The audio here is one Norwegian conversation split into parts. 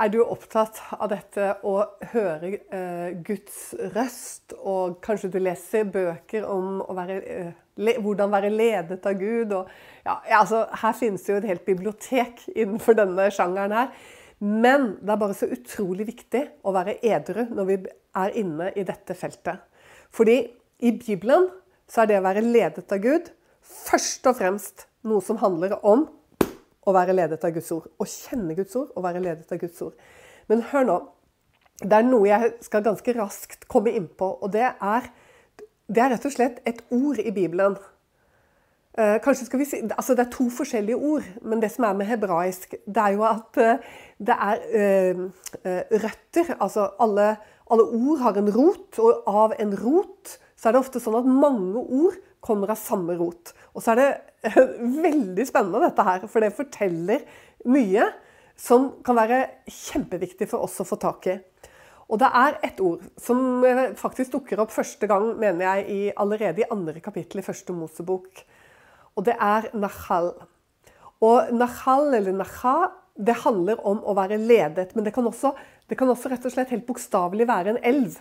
Er du opptatt av dette å høre eh, Guds røst, og kanskje du leser bøker om være, eh, le, hvordan være ledet av Gud? Og, ja, altså, her finnes det jo et helt bibliotek innenfor denne sjangeren her. Men det er bare så utrolig viktig å være edru når vi er inne i dette feltet. Fordi i Bibelen så er det å være ledet av Gud først og fremst noe som handler om å være ledet av Guds ord. Å kjenne Guds ord og være ledet av Guds ord. Men hør nå. Det er noe jeg skal ganske raskt komme inn på, og det er, det er rett og slett et ord i Bibelen. Eh, kanskje skal vi si, altså Det er to forskjellige ord, men det som er med hebraisk, det er jo at eh, det er uh, røtter. Altså alle, alle ord har en rot, og av en rot så er det ofte sånn at mange ord kommer av samme rot. Og så er det veldig spennende dette her, for det forteller mye som kan være kjempeviktig for oss å få tak i. Og det er et ord som faktisk dukker opp første gang, mener jeg, i, allerede i andre kapittel i første Mosebok. Og det er nachal. Og nachal, eller nacha, det handler om å være ledet. Men det kan også, det kan også rett og slett helt bokstavelig være en elv.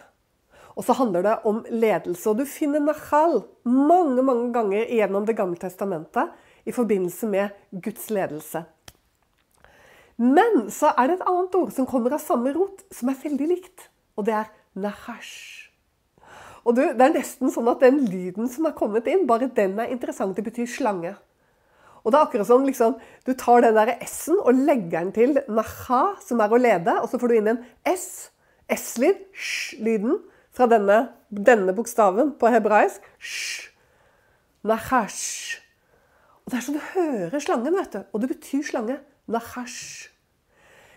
Og så handler det om ledelse. Og du finner nachal mange mange ganger gjennom Det gamle testamentet i forbindelse med Guds ledelse. Men så er det et annet ord som kommer av samme rot, som er veldig likt. Og det er nahash. Og du, Det er nesten sånn at den lyden som er kommet inn, bare den er interessant. Det betyr slange. Og det er akkurat som liksom, Du tar den der S-en og legger den til naha, som er å lede, og så får du inn en S. S-lyd, sj-lyden fra denne, denne bokstaven på hebraisk. Sh. Nahash. Og Det er så du hører slangen, vet du. Og det betyr slange. Nahash.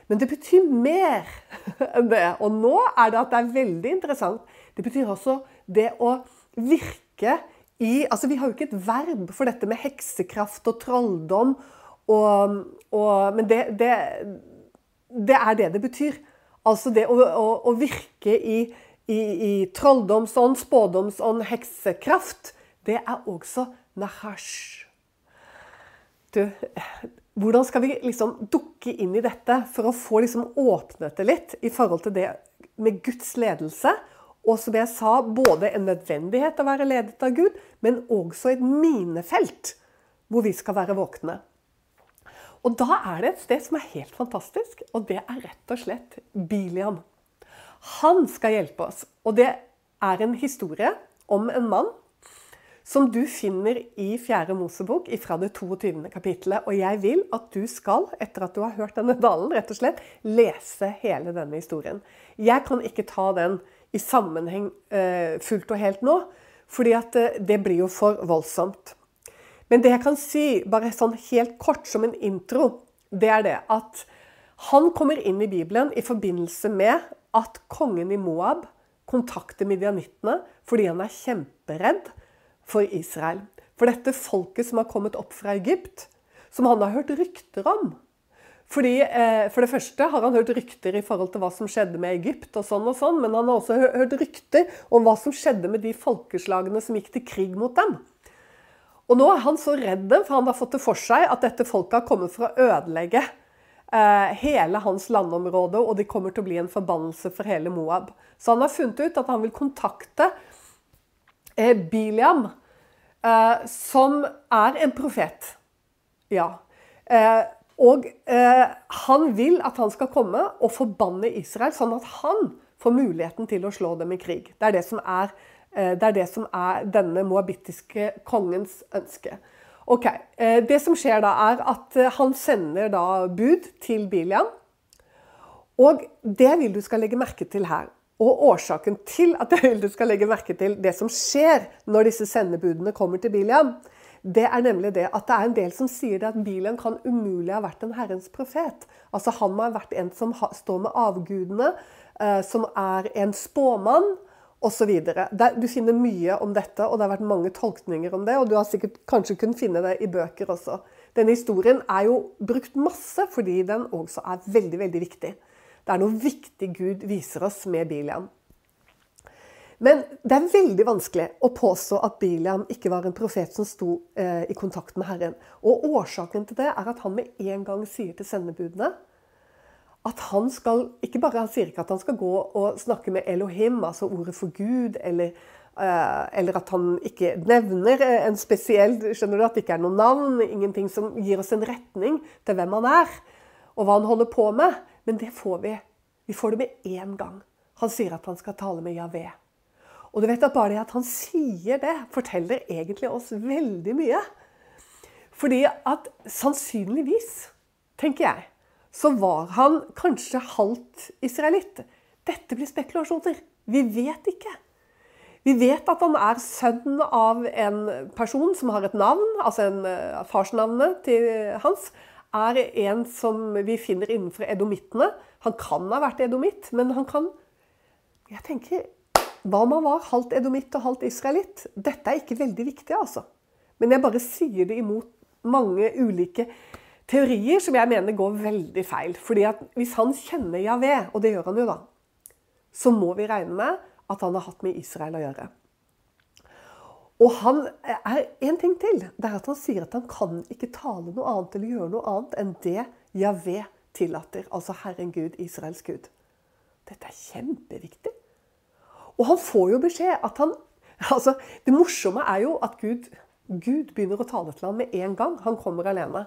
Men det betyr mer enn det. Og nå er det at det er veldig interessant. Det betyr også det å virke i Altså, vi har jo ikke et verb for dette med heksekraft og trolldom. Og, og, men det, det, det, er det det betyr. Altså det å, å, å virke i i, i trolldomsånd, spådomsånd, heksekraft, det er også nahash. Du, hvordan skal vi liksom dukke inn i dette for å få liksom åpnet det litt i forhold til det med Guds ledelse? Og som jeg sa, både en nødvendighet å være ledet av Gud, men også et minefelt hvor vi skal være våkne. Og da er det et sted som er helt fantastisk, og det er rett og slett Biliam. Han skal hjelpe oss. Og det er en historie om en mann som du finner i 4. Mosebok fra det 22. kapittelet. Og jeg vil at du skal, etter at du har hørt denne dalen, rett og slett lese hele denne historien. Jeg kan ikke ta den i sammenheng eh, fullt og helt nå, fordi at eh, det blir jo for voldsomt. Men det jeg kan si, bare sånn helt kort som en intro, det er det at han kommer inn i Bibelen i forbindelse med at kongen i Moab kontakter midjanittene fordi han er kjemperedd for Israel. For dette folket som har kommet opp fra Egypt, som han har hørt rykter om. Fordi, eh, For det første har han hørt rykter i forhold til hva som skjedde med Egypt, og sånn og sånn, men han har også hørt rykter om hva som skjedde med de folkeslagene som gikk til krig mot dem. Og nå er han så redd dem, for han har fått det for seg at dette folket har kommet for å ødelegge hele hans landområde, og det kommer til å bli en forbannelse for hele Moab. Så han har funnet ut at han vil kontakte eh, Biliam, eh, som er en profet. Ja. Og han vil at han skal komme og forbanne Israel, sånn at han får muligheten til å slå dem i krig. Det er det som er, det er, det som er denne moabittiske kongens ønske. Ok, eh, Det som skjer da, er at eh, han sender da bud til Biliam. Og det vil du skal legge merke til her. Og årsaken til at jeg vil du skal legge merke til det som skjer når disse sendebudene kommer til Biliam, det er nemlig det at det er en del som sier at Biliam kan umulig ha vært en Herrens profet. Altså Han må ha vært en som står med avgudene, eh, som er en spåmann osv. Du finner mye om dette, og det har vært mange tolkninger om det. Og du har sikkert kanskje kunnet finne det i bøker også. Denne historien er jo brukt masse fordi den også er veldig, veldig viktig. Det er noe viktig Gud viser oss med Biliam. Men det er veldig vanskelig å påstå at Biliam ikke var en profet som sto eh, i kontakt med Herren. Og Årsaken til det er at han med en gang sier til sendebudene at han skal ikke bare, Han sier ikke at han skal gå og snakke med Elohim, altså ordet for Gud, eller, uh, eller at han ikke nevner en spesiell Skjønner du at det ikke er noe navn? Ingenting som gir oss en retning til hvem han er, og hva han holder på med. Men det får vi. Vi får det med én gang. Han sier at han skal tale med Javé. Og du vet at bare det at han sier det, forteller egentlig oss veldig mye. Fordi at sannsynligvis, tenker jeg, så var han kanskje halvt israelitt. Dette blir spekulasjoner. Vi vet ikke. Vi vet at han er sønn av en person som har et navn, altså en, uh, farsnavnet til hans er en som vi finner innenfor edomittene. Han kan ha vært edomitt, men han kan Jeg tenker Hva om han var halvt edomitt og halvt israelitt? Dette er ikke veldig viktig, altså. Men jeg bare sier det imot mange ulike teorier som jeg mener går veldig feil. Fordi at hvis han kjenner Javé, og det gjør han jo da, så må vi regne med at han har hatt med Israel å gjøre. Og han er en ting til. Det er at han sier at han kan ikke tale noe annet eller gjøre noe annet enn det Javé tillater. Altså Herren Gud, Israels Gud. Dette er kjempeviktig. Og han får jo beskjed at han altså, Det morsomme er jo at Gud, Gud begynner å tale til ham med en gang. Han kommer alene.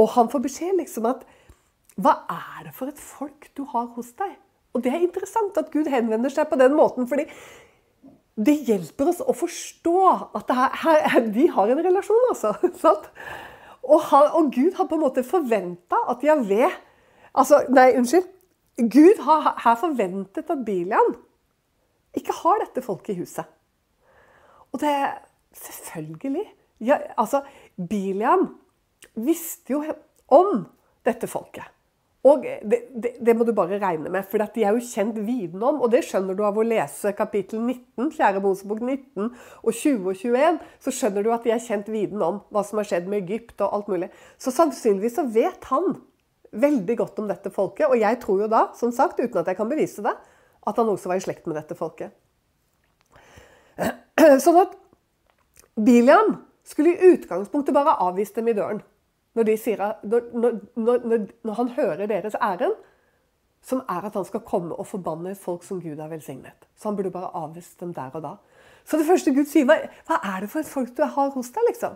Og han får beskjed liksom at Hva er det for et folk du har hos deg? Og det er interessant at Gud henvender seg på den måten, fordi det hjelper oss å forstå at her, her, de har en relasjon, altså. Og, han, og, Gud har på en måte forventa at Javé Altså, nei, unnskyld. Gud har her forventet at Bilian ikke har dette folket i huset. Og det er selvfølgelig ja, Altså, Biliam visste jo om dette folket. Og det, det, det, må du bare regne med, for de er jo kjent viden om. Og det skjønner du av å lese kapittel 19, 4. Mosebok 19 og 20 og 21. Så skjønner du at de er kjent viden om hva som har skjedd med Egypt og alt mulig. Så sannsynligvis så vet han veldig godt om dette folket. Og jeg tror jo da, som sagt, uten at jeg kan bevise det, at han også var i slekt med dette folket. Sånn at Biliam skulle i utgangspunktet bare avvist dem i døren. Når, sier, når, når, når, han hører deres ærend, som er at han skal komme og forbanne folk som Gud har velsignet. Så han burde bare avvist dem der og da. Så det første Gud sier, hva, er det for et folk du har hos deg? liksom?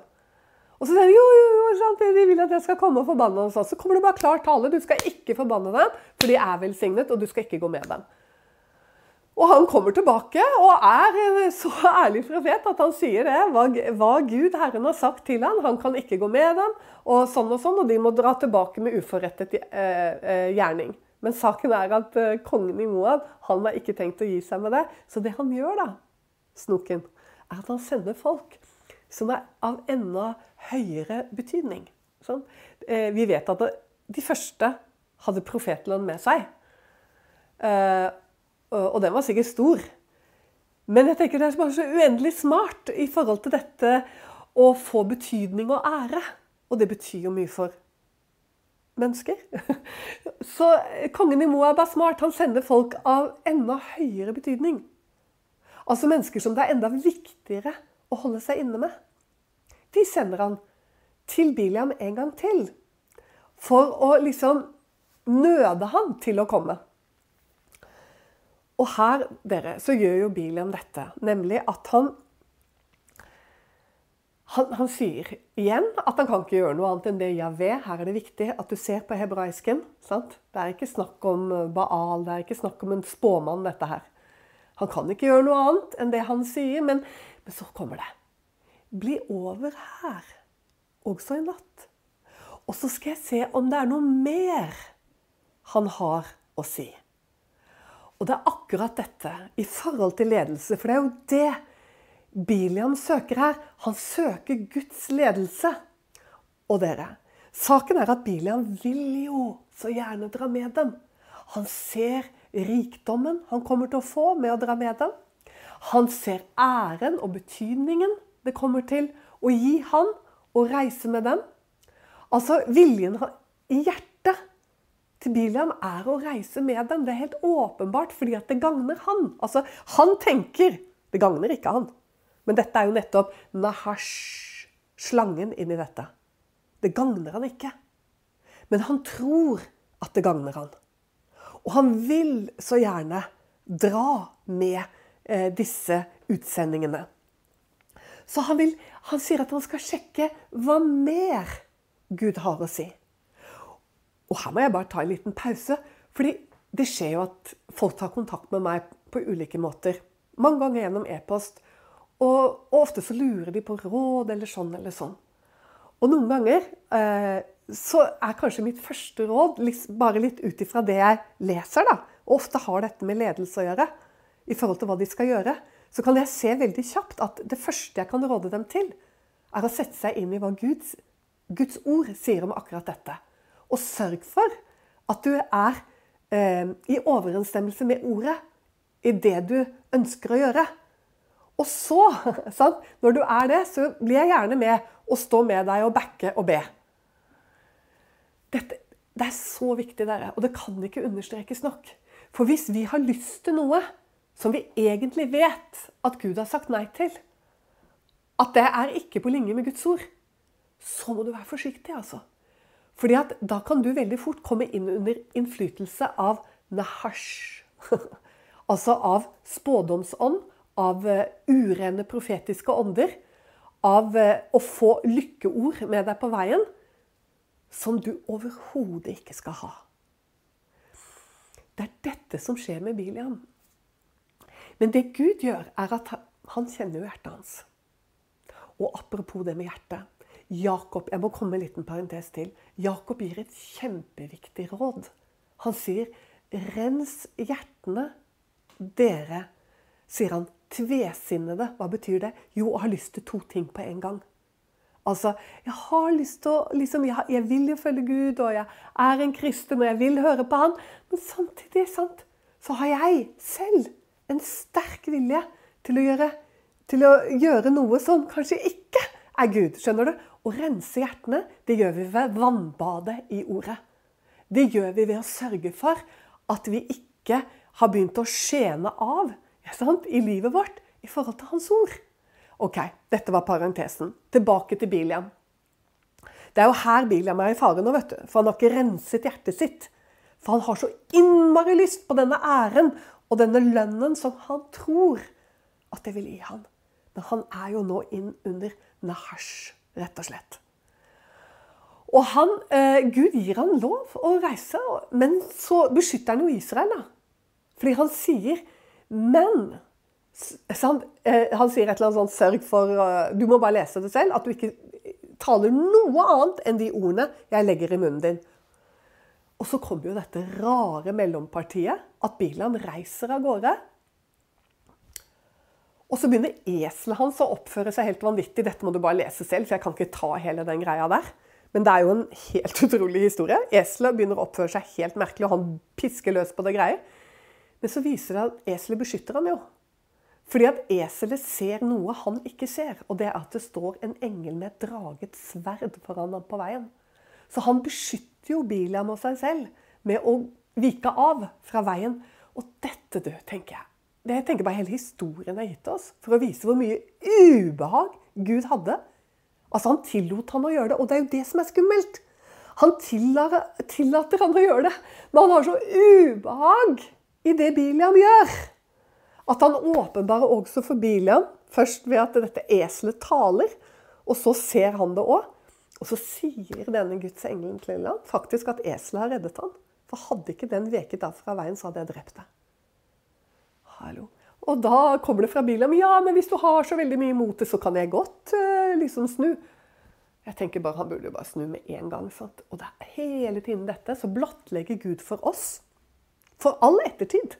Og så sier han jo, jo, jo, de vil at jeg skal komme og forbanne dem. Så kommer det bare klar tale. Du skal ikke forbanne dem, for de er velsignet, og du skal ikke gå med dem. Og han kommer tilbake og er eh, så ærlig profet at han sier det. Hva, hva, Gud, Herren, har sagt til ham. Han kan ikke gå med dem, og sånn og sånn. Og de må dra tilbake med uforrettet eh, eh, gjerning. Men saken er at kongen i Moab han har ikke tenkt å gi seg med det. Så det han gjør, da, snoken, er at han sender folk som er av enda høyere betydning. Sånn. Vi vet at de første hadde profetland med seg. Eh, og den var sikkert stor. Men jeg tenker det er bare så uendelig smart i forhold til dette å få betydning og ære. Og det betyr jo mye for mennesker. Så kongen i Moab er smart. Han sender folk av enda høyere betydning. Altså mennesker som det er enda viktigere å holde seg inne med. De sender han til Biliam en gang til. For å liksom nøde han til å komme. Og her dere, så gjør jo Biliam dette, nemlig at han, han, han sier igjen at han kan ikke gjøre noe annet enn det Javé. Her er det viktig at du ser på hebraisken. Sant? Det er ikke snakk om Baal, det er ikke snakk om en spåmann, dette her. Han kan ikke gjøre noe annet enn det han sier, men, men så kommer det. Bli over her, også i natt. Og så skal jeg se om det er noe mer han har å si. Og det er akkurat dette i forhold til ledelse, for det er jo det Biliam søker her. Han søker Guds ledelse. Og dere, saken er at Biliam vil jo så gjerne dra med dem. Han ser rikdommen han kommer til å få med å dra med dem. Han ser æren og betydningen det kommer til å gi han å reise med dem. Altså viljen i hjertet til Biliam er å reise med dem. Det er helt åpenbart fordi at det gagner han. Altså, han tenker Det gagner ikke han. Men dette er jo nettopp Nahash, slangen, inni dette. Det gagner han ikke. Men han tror at det gagner han. Og han vil så gjerne dra med eh, disse utsendingene. Så han, vil, han sier at han skal sjekke hva mer Gud har å si. Og her må jeg bare ta en liten pause. fordi det skjer jo at folk tar kontakt med meg på ulike måter. Mange ganger gjennom e-post. Og, og, ofte så lurer de på råd eller sånn eller sånn. Og noen ganger eh, så er kanskje mitt første råd bare litt ut ifra det jeg leser. da. Og ofte har dette med ledelse å gjøre i forhold til hva de skal gjøre. Så kan jeg se veldig kjapt at det første jeg kan råde dem til, er å sette seg inn i hva Guds, Guds ord sier om akkurat dette. Og sørg for at du er eh, i overensstemmelse med ordet i det du ønsker å gjøre. Og så, sant? når du er det, så blir jeg gjerne med å stå med deg og backe og be. Dette, det er så viktig, dere, og det kan ikke understrekes nok. For hvis vi har lyst til noe som vi egentlig vet at Gud har sagt nei til, at det er ikke på linje med Guds ord, så må du være forsiktig, altså. Fordi at da kan du veldig fort komme inn under innflytelse av nahash. altså av spådomsånd, av eh, urene profetiske ånder, av eh, å få lykkeord med deg på veien som du overhodet ikke skal ha. Det er dette som skjer med Bilian. Men det Gud gjør, er at han kjenner hjertet hans. Og apropos det med hjertet. Jakob, Jeg må komme med en liten parentes til. Jakob gir et kjempeviktig råd. Han sier 'rens hjertene, dere', sier han. Tvesinnede. Hva betyr det? Jo, å ha lyst til to ting på en gang. Altså, jeg har lyst til å liksom, jeg, jeg, vil jo følge Gud, og jeg er en kristen, og jeg vil høre på Han. Men samtidig sant, så har jeg selv en sterk vilje til å, gjøre, til å gjøre noe som kanskje ikke er Gud. Skjønner du? Å rense hjertene, det gjør vi ved vannbadet i ordet. Det gjør vi ved å sørge for at vi ikke har begynt å skjene av i livet vårt i forhold til Hans ord. Ok, dette var parentesen. Tilbake til Biliam. Det er jo her Biliam er i fare nå, vet du. For han har ikke renset hjertet sitt. For han har så innmari lyst på denne æren og denne lønnen som han tror at det vil gi han. Men han er jo nå inn under Nahash, rett og slett. Og han, eh, Gud gir han lov å reise, men så beskytter han jo Israel. da. Fordi han sier Men han, eh, han, sier et eller annet sånt 'sørg for uh, Du må bare lese det selv. At du ikke taler noe annet enn de ordene jeg legger i munnen din. Og så kommer jo dette rare mellompartiet. At Bilam reiser av gårde. Og så begynner eselet hans å oppføre seg helt vanvittig. Dette må du bare lese selv, for jeg kan ikke ta hele den greia der. Men det er jo en helt utrolig historie. Eselet begynner å oppføre seg helt merkelig, og han pisker løs på det greier. Men så viser det at eselet beskytter ham jo. Fordi at eselet ser noe han ikke ser, og det er at det står en engel med et draget sverd foran ham på veien. Så han beskytter jo Biliam og seg selv med å vike av fra veien. Og dette, du, tenker jeg det jeg tenker bare Hele historien er gitt oss for å vise hvor mye ubehag Gud hadde. Altså Han tillot han å gjøre det, og det er jo det som er skummelt. Han tillater han å gjøre det, men han har så ubehag i det Biliam gjør. At han åpenbarer også for Biliam, først ved at dette eselet taler, og så ser han det òg. Og så sier denne Guds engelen til ham faktisk at eselet har reddet ham. For hadde ikke den veket av fra veien, så hadde jeg drept deg. Hallo. Og da kommer det fra bilen ja, men hvis du har så veldig mye imot det, så kan jeg godt uh, liksom snu. Jeg tenker bare Han burde jo bare snu med en gang. Sant? Og det er hele tiden dette så blottlegger Gud for oss, for all ettertid,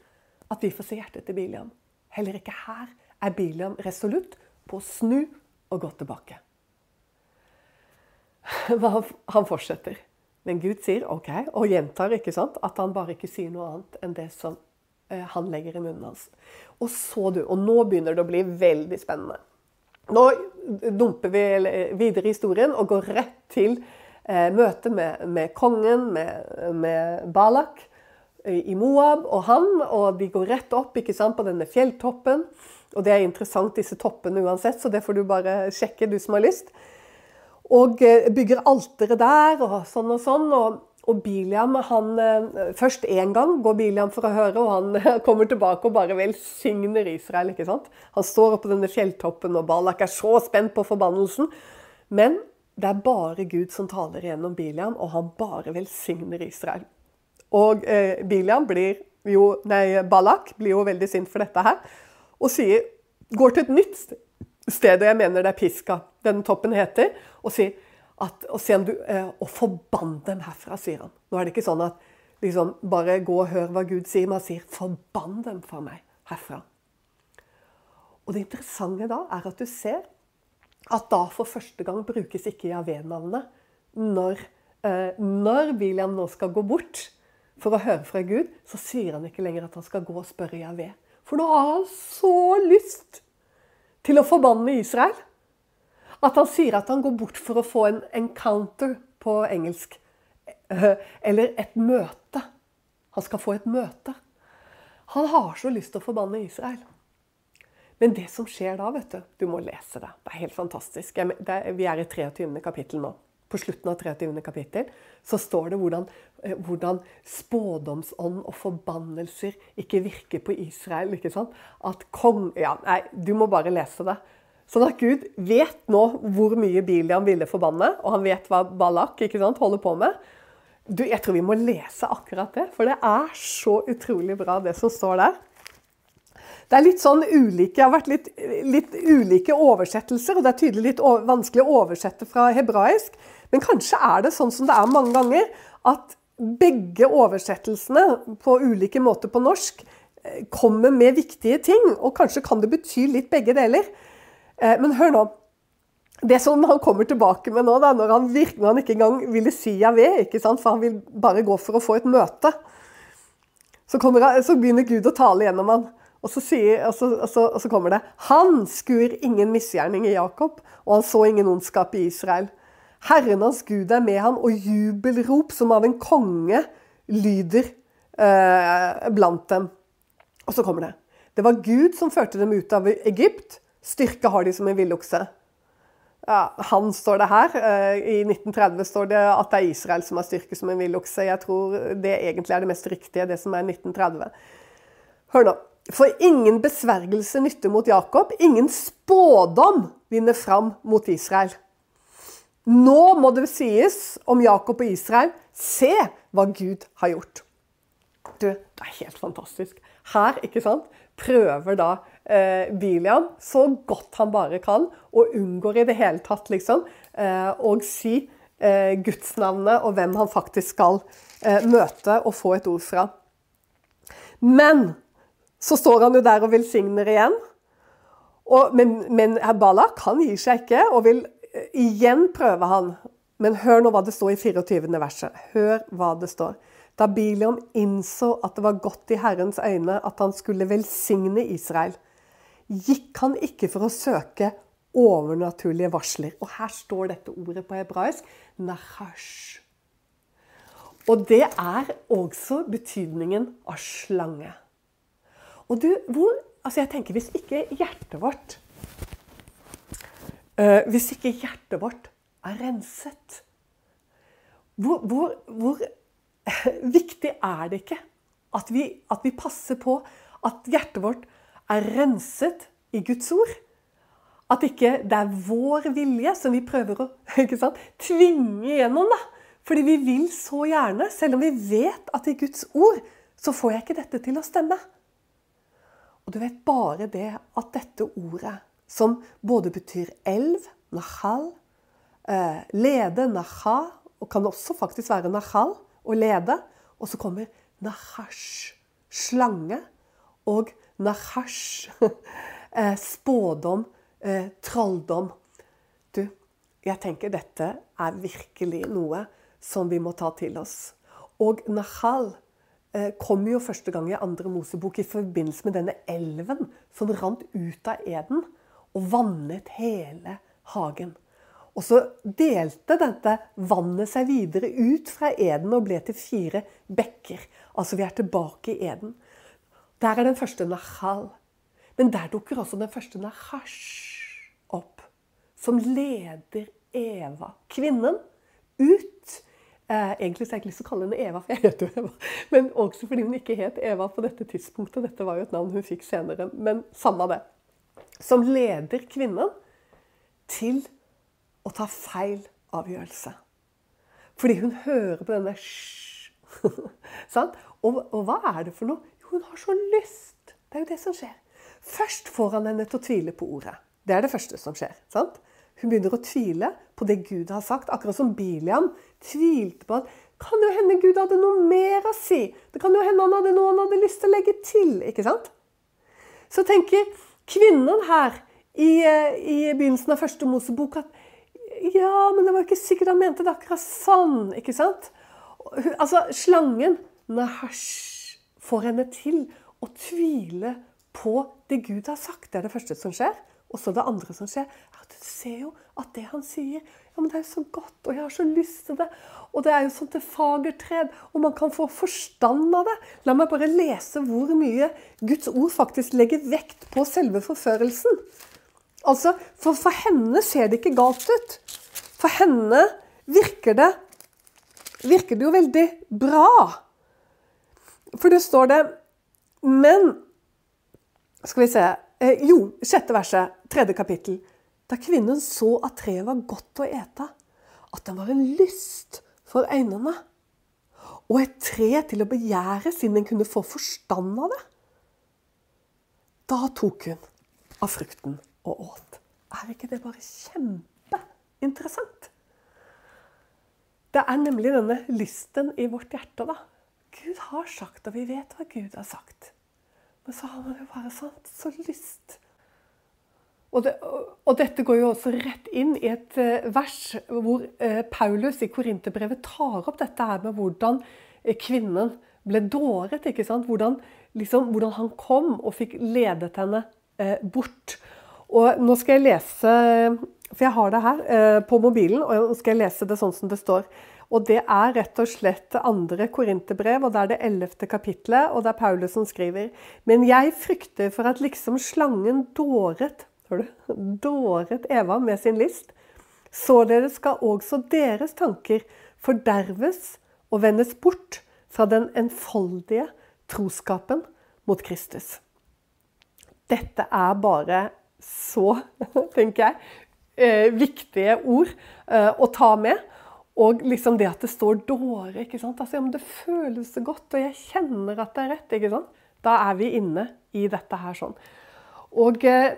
at vi får se hjertet til Biliam. Heller ikke her er Biliam resolutt på å snu og gå tilbake. Han fortsetter. Men Gud sier OK, og gjentar ikke sant, at han bare ikke sier noe annet enn det som eh, han legger i munnen hans. Og så du, og nå begynner det å bli veldig spennende. Nå dumper vi videre i historien og går rett til eh, møtet med, med, kongen, med, med Balak i Moab og han, og de går rett opp ikke sant, på denne fjelltoppen. Og det er interessant, disse toppene uansett, så det får du bare sjekke, du som har lyst. Og eh, bygger alteret der og sånn og sånn. Og, og Biliam han, eh, Først én gang går Biliam for å høre, og han kommer tilbake og bare velsigner Israel. ikke sant? Han står oppe på denne fjelltoppen, og Balak er så spent på forbannelsen. Men det er bare Gud som taler gjennom Biliam, og han bare velsigner Israel. Og eh, Biliam blir jo, nei, Balak blir jo veldig sint for dette her, og sier, går til et nytt sted, og jeg mener det er Piska, den toppen heter, og sier at, og, du, eh, og forbann dem herfra, sier han. Nå er det ikke sånn at liksom, bare gå og hør hva Gud sier, men han sier 'forbann dem fra meg herfra'. Og det interessante da er at du ser at da for første gang brukes ikke Javé-navnet når, eh, når William nå skal gå bort for å høre fra Gud, så sier han ikke lenger at han skal gå og spørre Javé. For nå har han så lyst til å forbanne Israel. At han sier at han går bort for å få en encounter på engelsk. Eller et møte. Han skal få et møte. Han har så lyst til å forbanne Israel. Men det som skjer da, vet du Du må lese det. Det er helt fantastisk. Vi er i 23. kapittel nå. På slutten av 23. kapittel så står det hvordan, eh, hvordan spådomsånd og forbannelser ikke virker på Israel. ikke sant? At kong... Ja, nei, du må bare lese det. Sånn at Gud vet nå hvor mye Biliam ville forbanne, og han vet hva Balak ikke sant, holder på med. Du, jeg tror vi må lese akkurat det, for det er så utrolig bra, det som står der. Det er litt sånn ulike, det har vært litt, litt ulike oversettelser, og det er tydelig litt vanskelig å oversette fra hebraisk. Men kanskje er det sånn som det er mange ganger, at begge oversettelsene på ulike måter på norsk eh, kommer med viktige ting. Og kanskje kan det bety litt begge deler. Eh, men hør nå. Det som han kommer tilbake med nå, da, når han, virker, når han ikke engang ville si Javé, for han vil bare gå for å få et møte, så, han, så begynner Gud å tale gjennom han. Og så, sier, og, så, og, så, og så, kommer det Han skur ingen misgjerning i Jakob, og han så ingen ondskap i Israel. Herren hans Gud er med ham, og jubelrop som av en konge lyder eh, blant dem. Og så kommer det. Det var Gud som førte dem ut av Egypt. Styrke har de som en villokse. Ja, han står det her. Eh, I 1930 står det at det er Israel som har styrke som en villokse. Jeg tror det egentlig er det mest riktige, det som er 1930. Hør nå. For ingen besvergelse nytter mot Jakob, ingen spådom vinner fram mot Israel. Nå må det sies om Jakob og Israel se hva Gud har gjort. Du, det er helt fantastisk. Her, ikke sant, prøver da eh, Biliam så godt han bare kan, og unngår i det hele tatt liksom eh, å si eh, gudsnavnet og hvem han faktisk skal eh, møte og få et ord fra. Men så står han jo der og velsigner igjen. Og, men, men Balak han gir seg ikke og vil eh, igjen prøve han. Men hør nå hva det står i 24. verset. Hør hva det står. Da Biliam innså at det var godt i Herrens øyne at han skulle velsigne Israel, gikk han ikke for å søke overnaturlige varsler. Og her står dette ordet på hebraisk nahash. Og det er også betydningen av slange. Og du, hvor, altså jeg tenker Hvis ikke hjertet vårt uh, Hvis ikke hjertet vårt er renset, hvor, hvor, hvor viktig er det ikke at vi, at vi passer på at hjertet vårt er renset i Guds ord? At ikke det er vår vilje som vi prøver å sant, tvinge igjennom. da. Fordi vi vil så gjerne, selv om vi vet at i Guds ord så får jeg ikke dette til å stemme. Og du vet bare det at dette ordet, som både betyr elv, nahal, eh, lede, naha, og kan også faktisk være nahal, å lede. Og så kommer nahash, slange, og nahash, eh, spådom, eh, trolldom. Du, jeg tenker dette er virkelig noe som vi må ta til oss. Og nahal eh, kommer jo første gang i andre Mosebok i forbindelse med denne elven som rant ut av eden og vannet hele hagen. Og så delte dette vannet seg videre ut fra eden og ble til fire bekker. Altså vi er tilbake i eden. Der er den første nahal. Men der dukker også den første nahash opp. Som leder Eva, kvinnen, ut Eh, egentlig så har jeg ikke lyst til å kalle henne Eva, for jeg heter jo Eva. Men også fordi hun ikke het Eva på dette tidspunktet. Dette var jo et navn hun fikk senere. Men samme det. Som leder kvinnen til å ta feil avgjørelse. Fordi hun hører på denne hysj. og, og hva er det for noe? Hun har så lyst. Det er jo det som skjer. Først får han henne til å tvile på ordet. Det er det første som skjer. sant? Hun begynner å tvile på det Gud har sagt, akkurat som Biliam tvilte på at kan jo hende Gud hadde noe mer å si. Det kan jo hende han hadde noe han hadde lyst til å legge til. ikke sant? Så tenker kvinnen her i, eh, i begynnelsen av første Mosebok at ja, men det var ikke sikkert han mente det akkurat sånn. ikke sant? Altså, Slangen Nahash får henne til å tvile på det Gud har sagt. Det er det første som skjer. Og så det andre som skjer, er at du ser jo at det han sier, ja, men det er jo så godt, og jeg har så lyst til det. Og det er jo sånn til fagertred, og man kan få forstand av det. La meg bare lese hvor mye Guds ord faktisk legger vekt på selve forførelsen. Altså, for, for henne ser det ikke galt ut. For henne virker det, virker det jo veldig bra. For det står det Men Skal vi se eh, Jo, sjette verset, tredje kapittel. Da kvinnen så at treet var godt å ete, at det var en lyst for øynene, og et tre til å begjære siden den kunne få forstand av det, da tok hun av frukten og åt. Er ikke det bare kjempeinteressant? Det er nemlig denne lysten i vårt hjerte, da. Gud har sagt, og vi vet hva Gud har sagt. Men så har man jo bare sånn så lyst. Og, det, og, dette går jo også rett inn i et uh, vers hvor uh, Paulus i Korinterbrevet tar opp dette her med hvordan uh, kvinnen ble dåret. ikke sant? Hvordan, liksom, hvordan, han kom og fikk ledet henne bort. Og nå skal jeg lese For jeg har det her på mobilen, og nå skal jeg lese det sånn som det står. Og det er rett og slett andre korinterbrev, og det er det ellevte kapitlet, og det er Paulus som skriver. Men jeg frykter for at liksom slangen dåret, dåret Eva med sin list. Således skal også deres tanker forderves og vendes bort fra den enfoldige troskapen mot Kristus. Dette er bare så, tenker jeg, eh, viktige ord eh, å ta med. Og liksom det at det står 'dåre'. ikke sant? Altså, ja, men Det føles så godt, og jeg kjenner at det er rett. ikke sant? Da er vi inne i dette her sånn. Og, eh,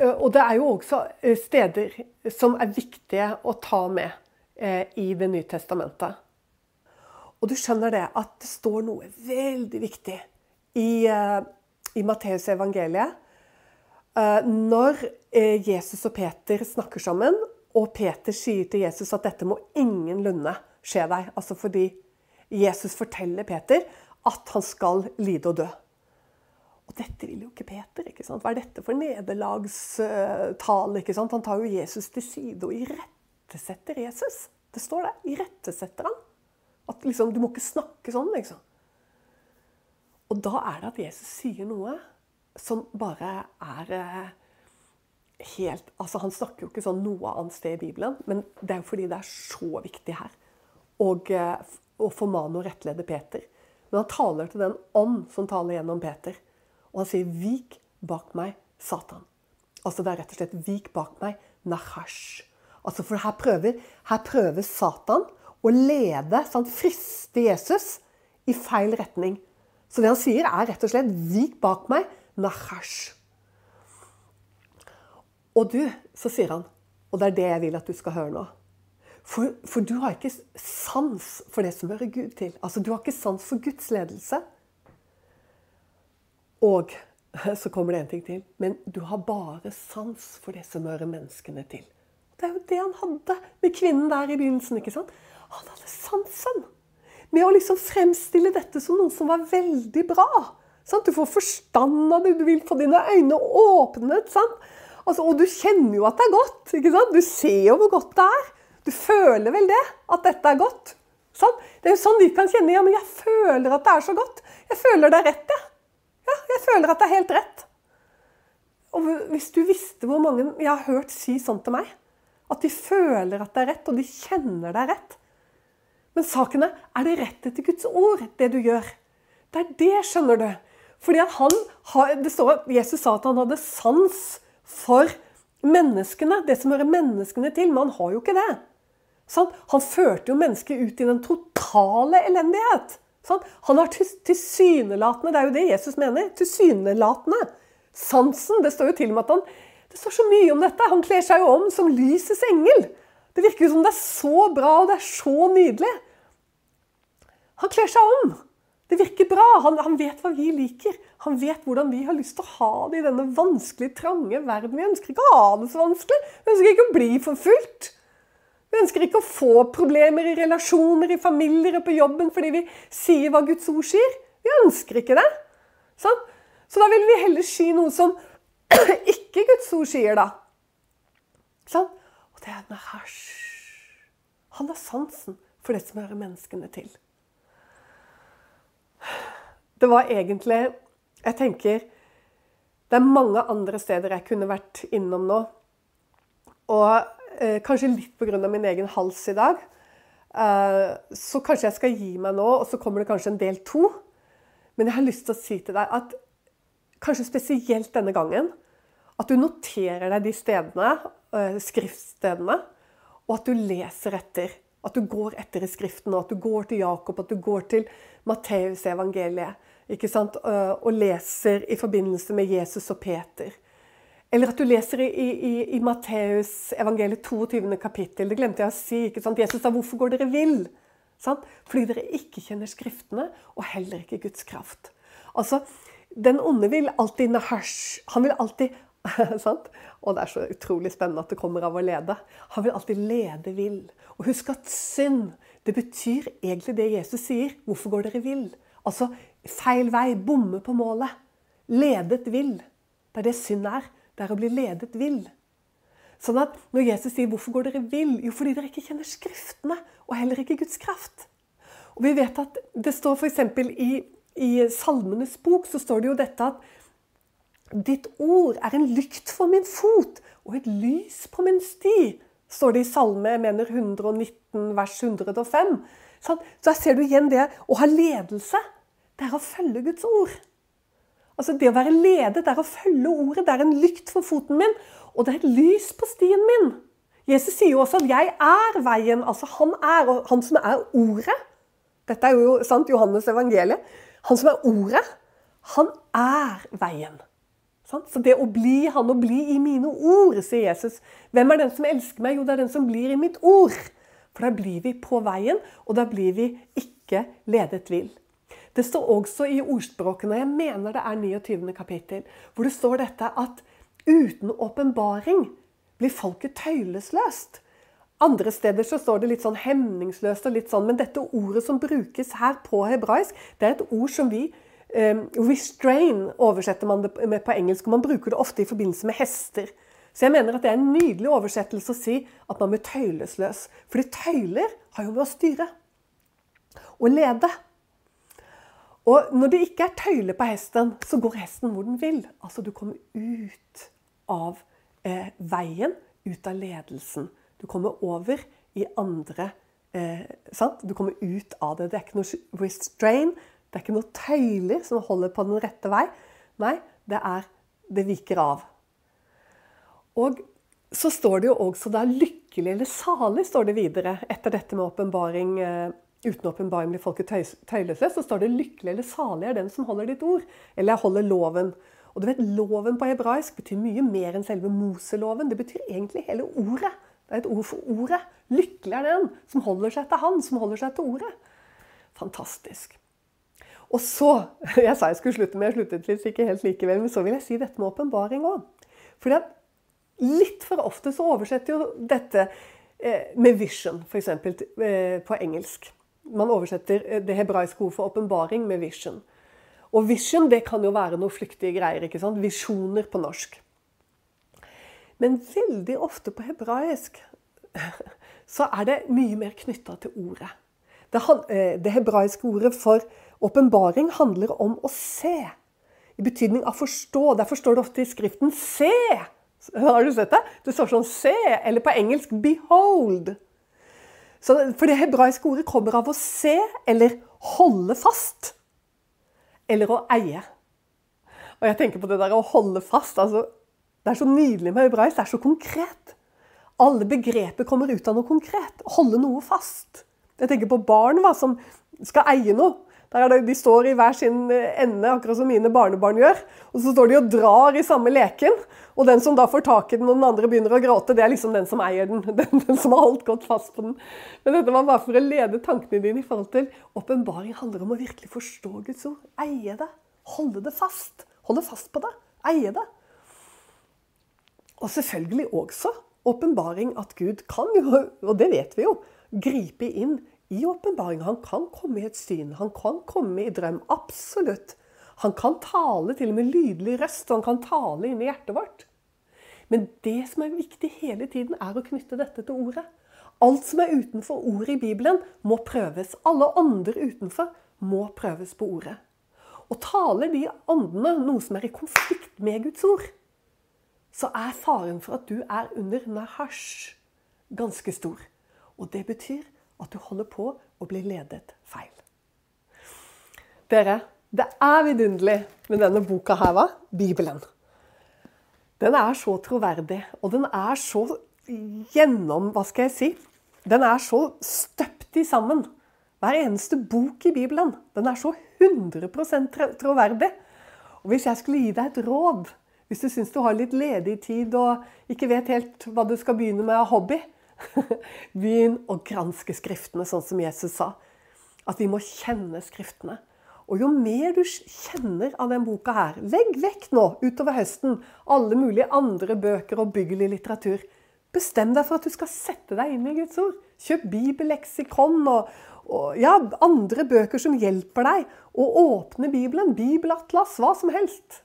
og det er jo også eh, steder som er viktige å ta med eh, i Det nye testamentet. Og du skjønner det at det står noe veldig viktig i, i Matteus evangeliet. Når Jesus og Peter snakker sammen, og Peter sier til Jesus at dette må ingenlunde skje deg. Altså fordi Jesus forteller Peter at han skal lide og dø. Og dette vil jo ikke Peter. ikke sant? Hva er dette for nederlagstale? ikke sant? Han tar jo Jesus til side og irettesetter Jesus. Det står det. Irettesetter han. At liksom, Du må ikke snakke sånn, liksom. Og da er det at Jesus sier noe som bare er eh, helt altså Han snakker jo ikke sånn noe annet sted i Bibelen, men det er jo fordi det er så viktig her og, og å formane og rettlede Peter. Men han taler til den ånd som taler gjennom Peter. Og han sier 'vik bak meg, Satan'. Altså Det er rett og slett 'vik bak meg, Nahash'. Altså For her prøver, her prøver Satan å lede, sånn, friste Jesus i feil retning. Så det han sier, er rett og slett 'vik bak meg, Nahash'. Og du, så sier han, og det er det jeg vil at du skal høre nå For, for du har ikke sans for det som hører Gud til. Altså, Du har ikke sans for Guds ledelse. Og så kommer det en ting til. Men du har bare sans for det som hører menneskene til. Det er jo det han hadde med kvinnen der i begynnelsen. ikke sant? Han hadde sansen med å liksom fremstille dette som noe som var veldig bra. Sant? Du får forstand av det, du vil få dine øyne åpnet. Sant? Altså, og du kjenner jo at det er godt. ikke sant? Du ser jo hvor godt det er. Du føler vel det, at dette er godt. Sånn? Det er jo sånn vi kan kjenne. Ja, men jeg føler at det er så godt. Jeg føler det er rett, jeg. Ja. ja, jeg føler at det er helt rett. Og hvis du visste hvor mange jeg har hørt si sånn til meg, at de føler at det er rett, og de kjenner det er rett Men saken er er det rett etter Guds ord, det du gjør. Det er det, skjønner du. Fordi han, det står at Jesus sa at han hadde sans for menneskene, det som hører menneskene til. Men han har jo ikke det. Sånn? Han førte jo mennesket ut i den totale elendighet. Sånn? Han har tilsynelatende, det er jo det Jesus mener. Tilsynelatende. Sansen. Det står jo til og med at han Det står så mye om dette. Han kler seg jo om som lysets engel. Det virker jo som det er så bra, og det er så nydelig. Han kler seg om. Det virker bra. Han, han, vet hva vi liker. Han vet hvordan vi har lyst til å ha det i denne vanskelige, trange verden. Vi ønsker ikke å ha det så vanskelig. Vi ønsker ikke å bli forfulgt. Vi ønsker ikke å få problemer i relasjoner, i familier og på jobben fordi vi sier hva Guds ord sier. Vi ønsker ikke det. Sånn? Så da vil vi heller si noe som ikke Guds ord sier, da. Sånn? Og det er denne her Han har sansen for det som hører menneskene til. Det var egentlig Jeg tenker det er mange andre steder jeg kunne vært innom nå. Og eh, kanskje litt pga. min egen hals i dag. Eh, så kanskje jeg skal gi meg nå, og så kommer det kanskje en del to. Men jeg har lyst til å si til deg at kanskje spesielt denne gangen at du noterer deg de stedene, eh, skriftstedene, og at du leser etter. At du går etter i Skriften, og at du går til Jakob, at du går til Matteusevangeliet og leser i forbindelse med Jesus og Peter. Eller at du leser i, i, i Matteus evangeliet 22. kapittel. Det glemte jeg å si. ikke sant? Jesus sa 'Hvorfor går dere vill?' Sant? Fordi dere ikke kjenner Skriftene, og heller ikke Guds kraft. Altså, Den onde vil alltid nahash. Han vil alltid sant? Og det er så utrolig spennende at det kommer av å lede. Han vil alltid lede vill. Og husk at synd, det betyr egentlig det Jesus sier. Hvorfor går dere vill? Altså feil vei, bomme på målet. Ledet vill. Det er det synd er. Det er å bli ledet vill. Sånn at når Jesus sier 'hvorfor går dere vill'? Jo, fordi dere ikke kjenner Skriftene, og heller ikke Guds kraft. Og vi vet at Det står f.eks. I, i Salmenes bok så står det jo dette at Ditt ord er en lykt for min fot og et lys på min sti, står det i Salme mener 119 vers 105. Så der ser du igjen det å ha ledelse det er å følge Guds ord. Altså Det å være ledet det er å følge ordet. Det er en lykt for foten min, og det er et lys på stien min. Jesus sier jo også at 'jeg er veien'. Altså han er, og han som er ordet. Dette er jo sant, Johannes evangeliet. Han som er ordet, han er veien. Så det å bli han, å bli i mine ord, sier Jesus. Hvem er den som elsker meg? Jo, det er den som blir i mitt ord. For da blir vi på veien, og da blir vi ikke ledet vill. Det står også i ordspråkene, jeg mener det er 29. kapittel, hvor det står dette at uten åpenbaring blir folket tøylesløst. Andre steder så står det litt sånn hemningsløst og litt sånn, men dette ordet som brukes her på hebraisk, det er et ord som vi um, Restrain oversetter man det med på engelsk, og man bruker det ofte i forbindelse med hester. Så jeg mener at det er en nydelig oversettelse å si at man blir tøylesløs. Fordi tøyler har jo med å styre. og lede. Og når det ikke er tøyler på hesten, så går hesten hvor den vil. Altså du kommer ut av eh, veien, ut av ledelsen. Du kommer over i andre eh, sant? Du kommer ut av det. Det er ikke noe restrain, det er ikke noe tøyler som holder på den rette vei. Nei, det er Det viker av. Og så står det jo også da 'lykkelig eller salig', står det videre etter dette med åpenbaring. Eh, uten åpenbaring blir folket tøylesløst. Så står det 'lykkelig eller salig er den som holder ditt ord'. Eller holder loven. Og du vet, Loven på hebraisk betyr mye mer enn selve Moseloven. Det betyr egentlig hele ordet. Det er et ord for ordet. Lykkelig er den som holder seg til Han, som holder seg til ordet. Fantastisk. Og så Jeg sa jeg skulle slutte, men jeg sluttet litt ikke helt likevel. Men så vil jeg si dette med åpenbaring òg. For litt for ofte så oversetter jo dette eh, med vision, f.eks. Eh, på engelsk. Man oversetter eh, det hebraiske ordet for åpenbaring med vision. Og vision det kan jo være noe flyktige greier. ikke sant? Visjoner på norsk. Men veldig ofte på hebraisk så er det mye mer knytta til ordet. Det, det hebraiske ordet for åpenbaring handler om å se. I betydning av forstå. Derfor står det ofte i Skriften 'se'. Har du sett det? Det står sånn 'se', eller på engelsk 'behold'. Så, for det hebraiske ordet kommer av å se eller holde fast. Eller å eie. Og jeg tenker på det der å holde fast. altså, Det er så nydelig med hebraisk. Det er så konkret. Alle begreper kommer ut av noe konkret. Holde noe fast. Jeg tenker på barn hva, som skal eie noe. Det, de står i hver sin ende, akkurat som mine barnebarn gjør. Og så står de og drar i samme leken. Og den som da får tak i den og den andre begynner å gråte, det er liksom den som eier den. Den, den som har holdt godt fast på den. Men dette var bare for å lede tankene dine i forhold til åpenbaring handler om å virkelig forstå Guds ord. Eie det. Holde det fast. Holde fast på det. Eie det. Og selvfølgelig også åpenbaring at Gud kan jo, og det vet vi jo, gripe inn i åpenbaring. Han kan komme i et syn, han kan komme i drøm. Absolutt. Han kan tale til og med lydelig røst, han kan tale inn i hjertet vårt. Men det som er viktig hele tiden, er å knytte dette til ordet. Alt som er utenfor ordet i Bibelen, må prøves. Alle ånder utenfor må prøves på ordet. Og taler de åndene noe som er i konflikt med Guds ord, så er faren for at du er under nahash ganske stor. Og det betyr at du holder på å bli ledet feil. Dere, det er vidunderlig med denne boka her, hva? Bibelen. Den er så troverdig, og den er så gjennom Hva skal jeg si? Den er så støpt i sammen. Hver eneste bok i Bibelen. Den er så 100% troverdig. Og Hvis jeg skulle gi deg et råd, hvis du syns du har litt ledig tid og ikke vet helt hva du skal begynne med av hobby, Begynn å granske Skriftene, sånn som Jesus sa. At vi må kjenne Skriftene. Og jo mer du kjenner av den boka her Legg vekk nå utover høsten alle mulige andre bøker og byggelig litteratur. Bestem deg for at du skal sette deg inn i Guds ord. Kjøp bibelleksikon og, og ja, andre bøker som hjelper deg å åpne Bibelen. Bibelatlas, hva som helst.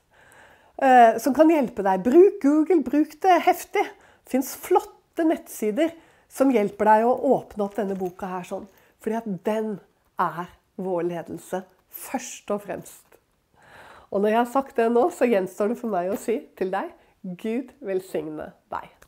Eh, som kan hjelpe deg. Bruk Google, bruk det heftig. Fins flotte nettsider som hjelper deg å åpne opp denne boka her sånn. Fordi at den er vår ledelse, først og fremst. Og når jeg har sagt det nå, så gjenstår det for meg å si til deg Gud velsigne deg.